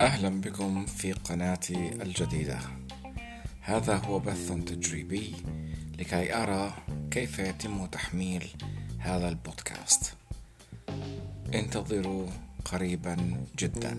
أهلا بكم في قناتي الجديدة. هذا هو بث تجريبي لكي أرى كيف يتم تحميل هذا البودكاست. انتظروا قريبا جدا.